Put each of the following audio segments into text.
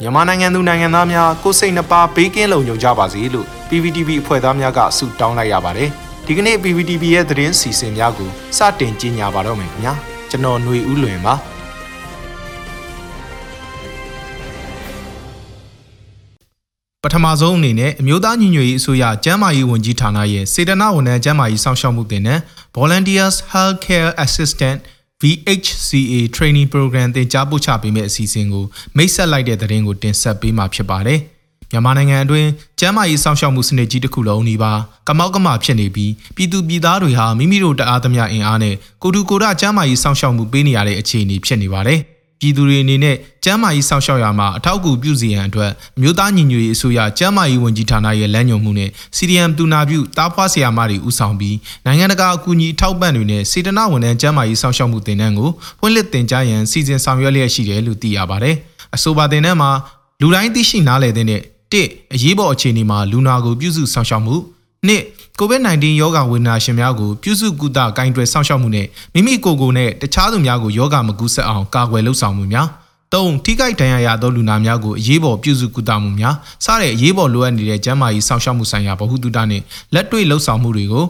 မြန်မာနိုင်ငံသူနိုင်ငံသားများကိုစိတ်နှပါဘေးကင်းလုံခြုံကြပါစေလို့ PPTV အဖွဲ့သားများကဆုတောင်းလိုက်ရပါတယ်ဒီကနေ့ PPTV ရဲ့သတင်းစီစဉ်များကိုစတင်ကြီးညာပါတော့မယ်ခင်ဗျာကျွန်တော်ຫນွေဦးလွင်ပါပထမဆုံးအနေနဲ့အမျိုးသားညီညွတ်ရေးအစိုးရကျန်းမာရေးဝန်ကြီးဌာနရဲ့စေတနာဝန်ထမ်းကျန်းမာရေးစောင့်ရှောက်မှုတင်တဲ့ Volunteers Healthcare Assistant VHCA Training Program တင်ကြားပို့ချပေးမယ့်အစီအစဉ်ကိုမိတ်ဆက်လိုက်တဲ့သတင်းကိုတင်ဆက်ပေးမှာဖြစ်ပါတယ်။မြန်မာနိုင်ငံအတွင်းကျန်းမာရေးစောင့်ရှောက်မှုစနစ်ကြီးတစ်ခုလုံးဒီပါကမောက်ကမဖြစ်နေပြီးပြည်သူပြည်သားတွေဟာမိမိတို့တအားသမျှအင်အားနဲ့ကိုတူကိုရကျန်းမာရေးစောင့်ရှောက်မှုပေးနေရတဲ့အခြေအနေဖြစ်နေပါတယ်။ ပြည်သူတွေအနေနဲ့ကျန်းမာရေးစောင့်ရှောက်ရမှာအထောက်အကူပြုစီရန်အတွက်မြို့သားညီညွတ်ရေးအစိုးရကျန်းမာရေးဝန်ကြီးဌာနရဲ့လမ်းညွှန်မှုနဲ့ CDM တူနာပြုတားဖွားဆရာမတွေဦးဆောင်ပြီးနိုင်ငံတကာအကူအညီအထောက်ပံ့တွေနဲ့စေတနာဝန်ထမ်းကျန်းမာရေးစောင့်ရှောက်မှုတင်နန်းကိုဖွင့်လှစ်တင်ကြားရန်စီစဉ်ဆောင်ရွက်လျက်ရှိတယ်လို့သိရပါတယ်။အဆိုပါတင်နန်းမှာလူတိုင်းသိရှိနားလည်တဲ့တစ်အရေးပေါ်အခြေအနေမှာလူနာကိုပြုစုဆောင်ရှောက်မှု နှစ် COVID-19 ရောဂါဝေဒနာရှင်များကိုပြုစုကုသဂိုင်းတွယ်စောင့်ရှောက်မှုနဲ့မိမိကိုယ်ကိုယ်နဲ့တခြားသူများကိုရောဂါမကူးစက်အောင်ကာကွယ်လှုပ်ဆောင်မှုများ၃ထိခိုက်ဒဏ်ရာရသောလူနာများကိုအရေးပေါ်ပြုစုကုသမှုများစတဲ့အရေးပေါ်လိုအပ်နေတဲ့ကျန်းမာရေးစောင့်ရှောက်မှုဆိုင်ရာဗဟုသုတနဲ့လက်တွေ့လှုပ်ဆောင်မှုတွေကို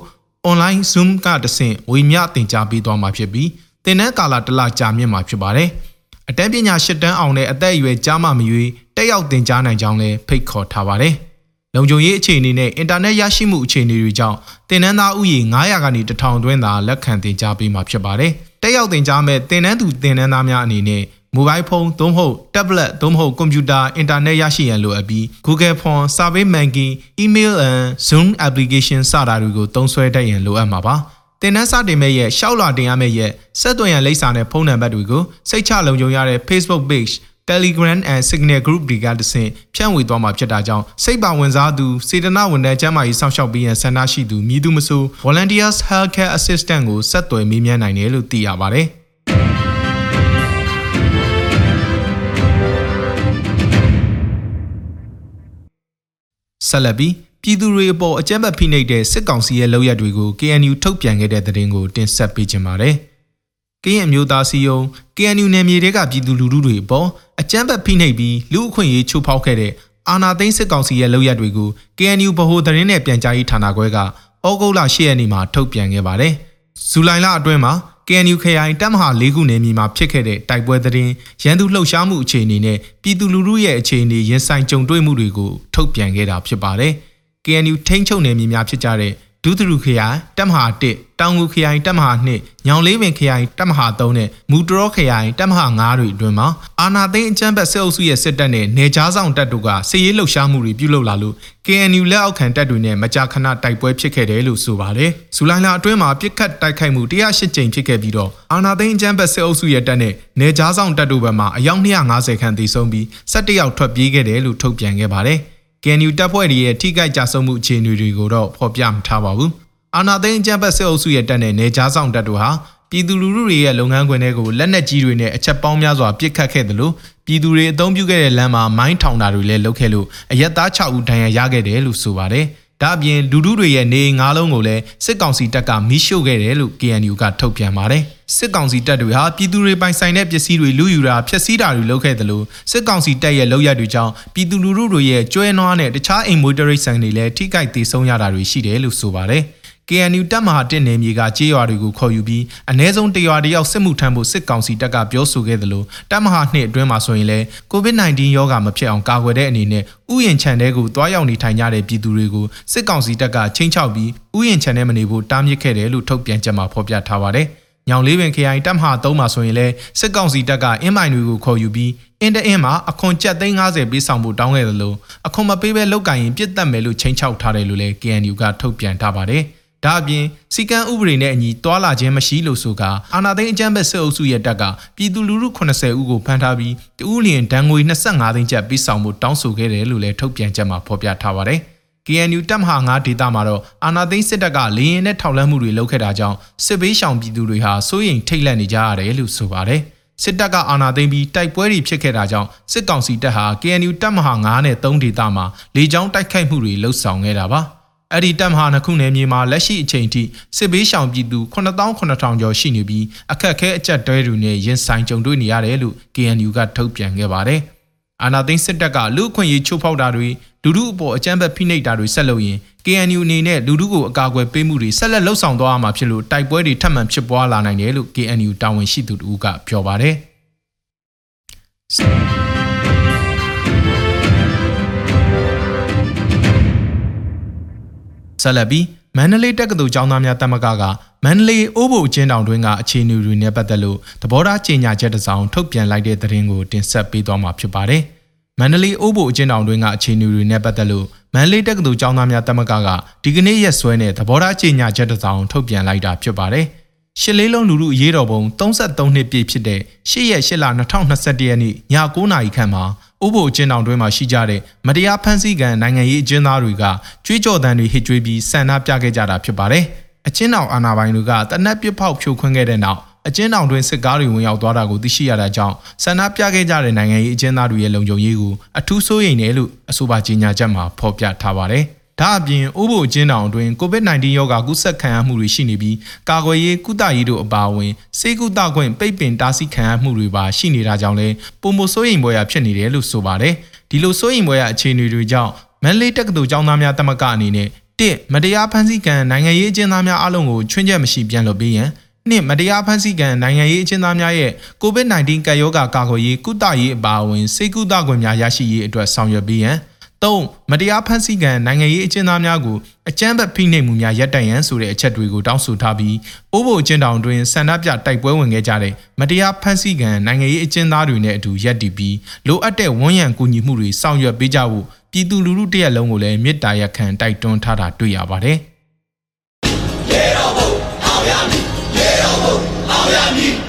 online Zoom ကတဆင့်ဝေမျှတင်ကြားပေးသွားမှာဖြစ်ပြီးသင်တန်းကာလတစ်လကြာမြင့်မှာဖြစ်ပါတယ်။အတန်းပညာ၈တန်းအောင်တဲ့အသက်အရွယ်ကြားမှမရွေးတက်ရောက်သင်ကြားနိုင်ကြောင်းလည်းဖိတ်ခေါ်ထားပါတယ်။ လုံခြုံရေးအခြေအနေနဲ့အင်တာနက်ရရှိမှုအခြေအနေတွေကြောင့်တင်နန်းသားဥယျာဉ်900ကနေ1000တွင်းသာလက်ခံတင်ကြားပေးမှာဖြစ်ပါတယ်။တက်ရောက်တင်ကြားမဲ့တင်နန်းသူတင်နန်းသားများအနေနဲ့မိုဘိုင်းဖုန်းသို့မဟုတ် tablet သို့မဟုတ်ကွန်ပျူတာအင်တာနက်ရရှိရန်လိုအပ်ပြီး Google Form, Survey Monkey, Email and Zoom application စတာတွေကိုသုံးစွဲတတ်ရန်လိုအပ်မှာပါ။တင်နန်းစတင်မဲ့ရဲ့ရှောက်လာတင်ရမဲ့ရဲ့ဆက်သွယ်ရန်လိပ်စာနဲ့ဖုန်းနံပါတ်တွေကိုစိတ်ချလုံခြုံရတဲ့ Facebook page Telegram and Signal Group တွေကတဆင့်ဖြန့်ဝေသွားမှာဖြစ်တာကြောင့်စိတ်ပါဝင်စားသူစေတနာဝန်ထမ်းကျန်းမာရေးစောင့်ရှောက်ပေးရန်ဆန္ဒရှိသူမည်သူမဆို Volunteers Healthcare Assistant ကိုဆက်သွယ်မေးမြန်းနိုင်တယ်လို့သိရပါတယ်ဆက်လက်ပြီးပြည်သူတွေအပေါ်အကြမ်းဖက်ဖိနှိပ်တဲ့စစ်ကောင်စီရဲ့လုပ်ရက်တွေကို KNU ထုတ်ပြန်ခဲ့တဲ့သတင်းကိုတင်ဆက်ပေးချင်ပါတယ်။ ကရင်အမျိုးသားစီယုံ KNU နယ်မြေတွေကပြည်သူလူထုတွေအပေါ်အကြမ်းဖက်ဖိနှိပ်ပြီးလူအခွင့်အရေးချိုးဖောက်ခဲ့တဲ့အာဏာသိမ်းစစ်ကောင်စီရဲ့လုပ်ရက်တွေကို KNU ဗဟိုသတင်းနဲ့ပြန်ကြားရေးဌာနခွဲကဩဂုတ်လ10ရက်နေ့မှာထုတ်ပြန်ခဲ့ပါတယ်။ဇူလိုင်လအတွင်းမှာ KNU ခရိုင်တပ်မဟာ၄ခုနယ်မြေမှာဖြစ်ခဲ့တဲ့တိုက်ပွဲသတင်းရန်သူလှုပ်ရှားမှုအခြေအနေနဲ့ပြည်သူလူထုရဲ့အခြေအနေရင်ဆိုင်ကြုံတွေ့မှုတွေကိုထုတ်ပြန်ခဲ့တာဖြစ်ပါတယ်။ KNU ထိန်းချုပ်နယ်မြေများဖြစ်ကြတဲ့ ဒုသရုခရိုင်တပ်မဟာ1တောင်ငူခရိုင်တပ်မဟာ2ညောင်လေးပင်ခရိုင်တပ်မဟာ3နဲ့မူတရောခရိုင်တပ်မဟာ9တွေအတွင်းမှာအာနာသိန်းအကြမ်းဖက်စစ်အုပ်စုရဲ့စစ်တပ်နဲ့နေကြားဆောင်တပ်တို့ကစစ်ရေးလှုပ်ရှားမှုတွေပြုလုပ်လာလို့ KNU လက်အောက်ခံတပ်တွေနဲ့မကြာခဏတိုက်ပွဲဖြစ်ခဲ့တယ်လို့ဆိုပါတယ်။ဇူလိုင်လအတွင်းမှာပြစ်ခတ်တိုက်ခိုက်မှု108ကြိမ်ဖြစ်ခဲ့ပြီးတော့အာနာသိန်းအကြမ်းဖက်စစ်အုပ်စုရဲ့တပ်နဲ့နေကြားဆောင်တပ်တို့ဘက်မှအယောက်250ခန့်သေဆုံးပြီး17ယောက်ထွက်ပြေးခဲ့တယ်လို့ထုတ်ပြန်ခဲ့ပါတယ်။ KNU တပ်ဖွဲ့တွေရဲ့ထိခိုက်ကြဆုံးမှုအခြေအနေတွေကိုတော့ဖော်ပြမထားပါဘူး။အာနာသိန်းအကြမ်းဖက်စစ်အုပ်စုရဲ့တပ်နဲ့နေကြားဆောင်တပ်တို့ဟာပြည်သူလူထုတွေရဲ့လုပ်ငန်းခွင်တွေကိုလက်နက်ကြီးတွေနဲ့အချက်ပေါင်းများစွာပစ်ခတ်ခဲ့တယ်လို့ပြည်သူတွေအုံပြုခဲ့တဲ့လမ်းမှာမိုင်းထောင်တာတွေလည်းလုပ်ခဲ့လို့အရက်သား6ဦးဒဏ်ရာရခဲ့တယ်လို့ဆိုပါတယ်။ ဒါအပြင်လူထုတွေရဲ့နေငါးလုံးကိုလည်းစစ်ကောင်စီတပ်ကမီးရှို့ခဲ့တယ်လို့ KNU ကထုတ်ပြန်ပါတယ်စစ်ကောင်စီတပ်တွေဟာပြည်သူတွေပိုင်ဆိုင်တဲ့ပစ္စည်းတွေလူယူတာဖျက်ဆီးတာတွေလုပ်ခဲ့တယ်လို့စစ်ကောင်စီတပ်ရဲ့လုပ်ရတွေကြောင့်ပြည်သူလူထုတွေရဲ့ကျွဲနွားနဲ့တခြားအိမ်မွေးတရိတ်ဆန်တွေလည်းထိခိုက်ဒေဆုံးရတာတွေရှိတယ်လို့ဆိုပါတယ် KNU တပ်မဟာတစ်နယ်မြေကကြေးရွာတွေကိုခေါ်ယူပြီးအ ਨੇ ဆုံးတရွာတယောက်စစ်မှုထမ်းဖို့စစ်ကောင်စီတပ်ကပြောဆိုခဲ့သလိုတပ်မဟာနှစ်အတွင်းမှာဆိုရင်လည်း COVID-19 ရောဂါမဖြစ်အောင်ကာကွယ်တဲ့အနေနဲ့ဥယျာဉ်ခြံထဲကိုတွားရောက်နေထိုင်ကြတဲ့ပြည်သူတွေကိုစစ်ကောင်စီတပ်ကချင်းချောက်ပြီးဥယျာဉ်ခြံထဲမနေဖို့တားမြစ်ခဲ့တယ်လို့ထုတ်ပြန်ချက်မှာဖော်ပြထားပါတယ်။ညောင်လေးပင်ခရိုင်တပ်မဟာ3မှာဆိုရင်လည်းစစ်ကောင်စီတပ်ကအင်းမိုင်တွေကိုခေါ်ယူပြီးအင်းတအင်းမှာအခွန်ကျပ်သိန်း90ပေးဆောင်ဖို့တောင်းခဲ့တယ်လို့အခွန်မပေးဘဲလောက်ကင်ရင်ပြစ်တက်မယ်လို့ချိန်ချောက်ထားတယ်လို့လည်း KNU ကထုတ်ပြန်ထားပါတယ်။ ဒါအပြင်စီကံဥပဒေနဲ့အညီတွာလာခြင်းမရှိလို့ဆိုကအာနာသိန်းအကြမ်းဖက်စစ်အုပ်စုရဲ့တပ်ကပြည်သူလူထု80ဦးကိုဖမ်းထားပြီးတဦးလျင်ဒဏ်ငွေ25သိန်းကျပ်ပေးဆောင်မှုတောင်းဆိုခဲ့တယ်လို့လည်းထုတ်ပြန်ချက်မှာဖော်ပြထားပါတယ်။ KNU တပ်မဟာ9ဒေသမှာတော့အာနာသိန်းစစ်တပ်ကလေရင်နဲ့ထောက်လှမ်းမှုတွေလုပ်ခဲ့တာကြောင့်စစ်ဘေးရှောင်ပြည်သူတွေဟာစိုးရိမ်ထိတ်လန့်နေကြရတယ်လို့ဆိုပါတယ်။စစ်တပ်ကအာဏာသိမ်းပြီးတိုက်ပွဲတွေဖြစ်ခဲ့တာကြောင့်စစ်ကောင်စီတပ်ဟာ KNU တပ်မဟာ9နဲ့3ဒေသမှာလေကြောင်းတိုက်ခိုက်မှုတွေလှုပ်ဆောင်ခဲ့တာပါ။ အဲ့ဒီတပ်မဟာနှစ်ခုနယ်မြေမှာလက်ရှိအချိန်ထိစစ်ဘေးရှောင်ပြည်သူ8900ကျော်ရှိနေပြီးအခက်အခဲအကျက်တဲတွေနဲ့ရင်ဆိုင်ကြုံတွေ့နေရတယ်လို့ KNU ကထုတ်ပြန်ခဲ့ပါတယ်။အာနာသိန်းစစ်တပ်ကလူအခွင့်အရေးချိုးဖောက်တာတွေလူထုအပေါ်အကြမ်းဖက်ဖိနှိပ်တာတွေဆက်လုပ်ရင် KNU အနေနဲ့လူထုကိုအကာအကွယ်ပေးမှုတွေဆက်လက်လှုပ်ဆောင်သွားရမှာဖြစ်လို့တိုက်ပွဲတွေထပ်မံဖြစ်ပွားလာနိုင်တယ်လို့ KNU တာဝန်ရှိသူတို့ကပြောပါတယ် ဆက်လက်ပြီးမန္တလေးတက္ကသိုလ်ကျောင်းသားများတက်မကကမန္တလေးအိုးဘိုအချင်းတောင်တွင်းကအခြေအနေတွေနဲ့ပတ်သက်လို့သဘောထားကြေညာချက်တစ်စောင်ထုတ်ပြန်လိုက်တဲ့သတင်းကိုတင်ဆက်ပေးသွားမှာဖြစ်ပါတယ်။မန္တလေးအိုးဘိုအချင်းတောင်တွင်းကအခြေအနေတွေနဲ့ပတ်သက်လို့မန္တလေးတက္ကသိုလ်ကျောင်းသားများတက်မကကဒီကနေ့ရက်စွဲနဲ့သဘောထားကြေညာချက်တစ်စောင်ထုတ်ပြန်လိုက်တာဖြစ်ပါတယ်။ ရှစ်လေးလုံးလူလူအရေးတော်ပုံ33နှစ်ပြည့်ဖြစ်တဲ့8ရက်8လ2021ရက်နေ့ည9:00နာရီခန့်မှာဥပိုလ်ကျင်းတောင်တွင်းမှာရှိကြတဲ့မတရားဖမ်းဆီးခံနိုင်ငံရေးအကျဉ်းသားတွေကကြွေးကြော်သံတွေဟစ်ကြွေးပြီးဆန္ဒပြခဲ့ကြတာဖြစ်ပါတယ်။အကျဉ်းတောင်အာဏာပိုင်တွေကတနက်ပစ်ဖောက်ဖြိုခွင်းခဲ့တဲ့နောက်အကျဉ်းတောင်တွင်စစ်ကားတွေဝင်ရောက်သွားတာကိုသိရှိရတာကြောင့်ဆန္ဒပြခဲ့ကြတဲ့နိုင်ငံရေးအကျဉ်းသားတွေရဲ့လုံခြုံရေးကိုအထူးစိုးရိမ်တယ်လို့အဆိုပါကြေညာချက်မှာဖော်ပြထားပါတယ်။ ဒါအပြင်အိုးဘိုအကျဉ်းတောင်အတွင်း COVID-19 ရောဂါကူးစက်ခံရမှုတွေရှိနေပြီးကာကွယ်ရေးကုသရေးတို့အပါအဝင်စေကုသခွင့်ပိတ်ပင်တားဆီးခံရမှုတွေပါရှိနေတာကြောင့်လည်းပုံမစိုးရိမ်ပွဲရဖြစ်နေတယ်လို့ဆိုပါတယ်။ဒီလိုစိုးရိမ်ပွဲရအခြေအနေတွေကြောင့်မန်လေးတက္ကသိုလ်ကျောင်းသားများတမကအနေနဲ့တစ်မတရားဖန်ဆီးကံနိုင်ငံရေးအကျဉ်းသားများအလုံးကိုချွင်းချက်မရှိပြန်လုပ်ပေးရန်နှစ်မတရားဖန်ဆီးကံနိုင်ငံရေးအကျဉ်းသားများရဲ့ COVID-19 ကပ်ရောဂါကာကွယ်ရေးကုသရေးအပါအဝင်စေကုသခွင့်များရရှိရေးအတွက်ဆောင်ရွက်ပေးရန် ၃မတရားဖန်ဆီးကံနိုင်ငံရေးအကျဉ်းသားများကိုအကြမ်းဖက်ဖိနှိပ်မှုများရပ်တန့်ရန်ဆိုတဲ့အချက်တွေကိုတောင်းဆိုထားပြီးပိုးဖို့အကျဉ်းတောင်တွင်ဆန္ဒပြတိုက်ပွဲဝင်ခဲ့ကြတဲ့မတရားဖန်ဆီးကံနိုင်ငံရေးအကျဉ်းသားတွေနဲ့အတူရပ်တည်ပြီးလိုအပ်တဲ့ဝန်ရံကူညီမှုတွေဆောင်ရွက်ပေးကြဖို့ပြည်သူလူထုတရက်လုံးကိုလည်းမေတ္တာရပ်ခံတိုက်တွန်းထားတာတွေ့ရပါတယ်။ရေတော်ဘုံအောင်ရမည်ရေတော်ဘုံအောင်ရမည်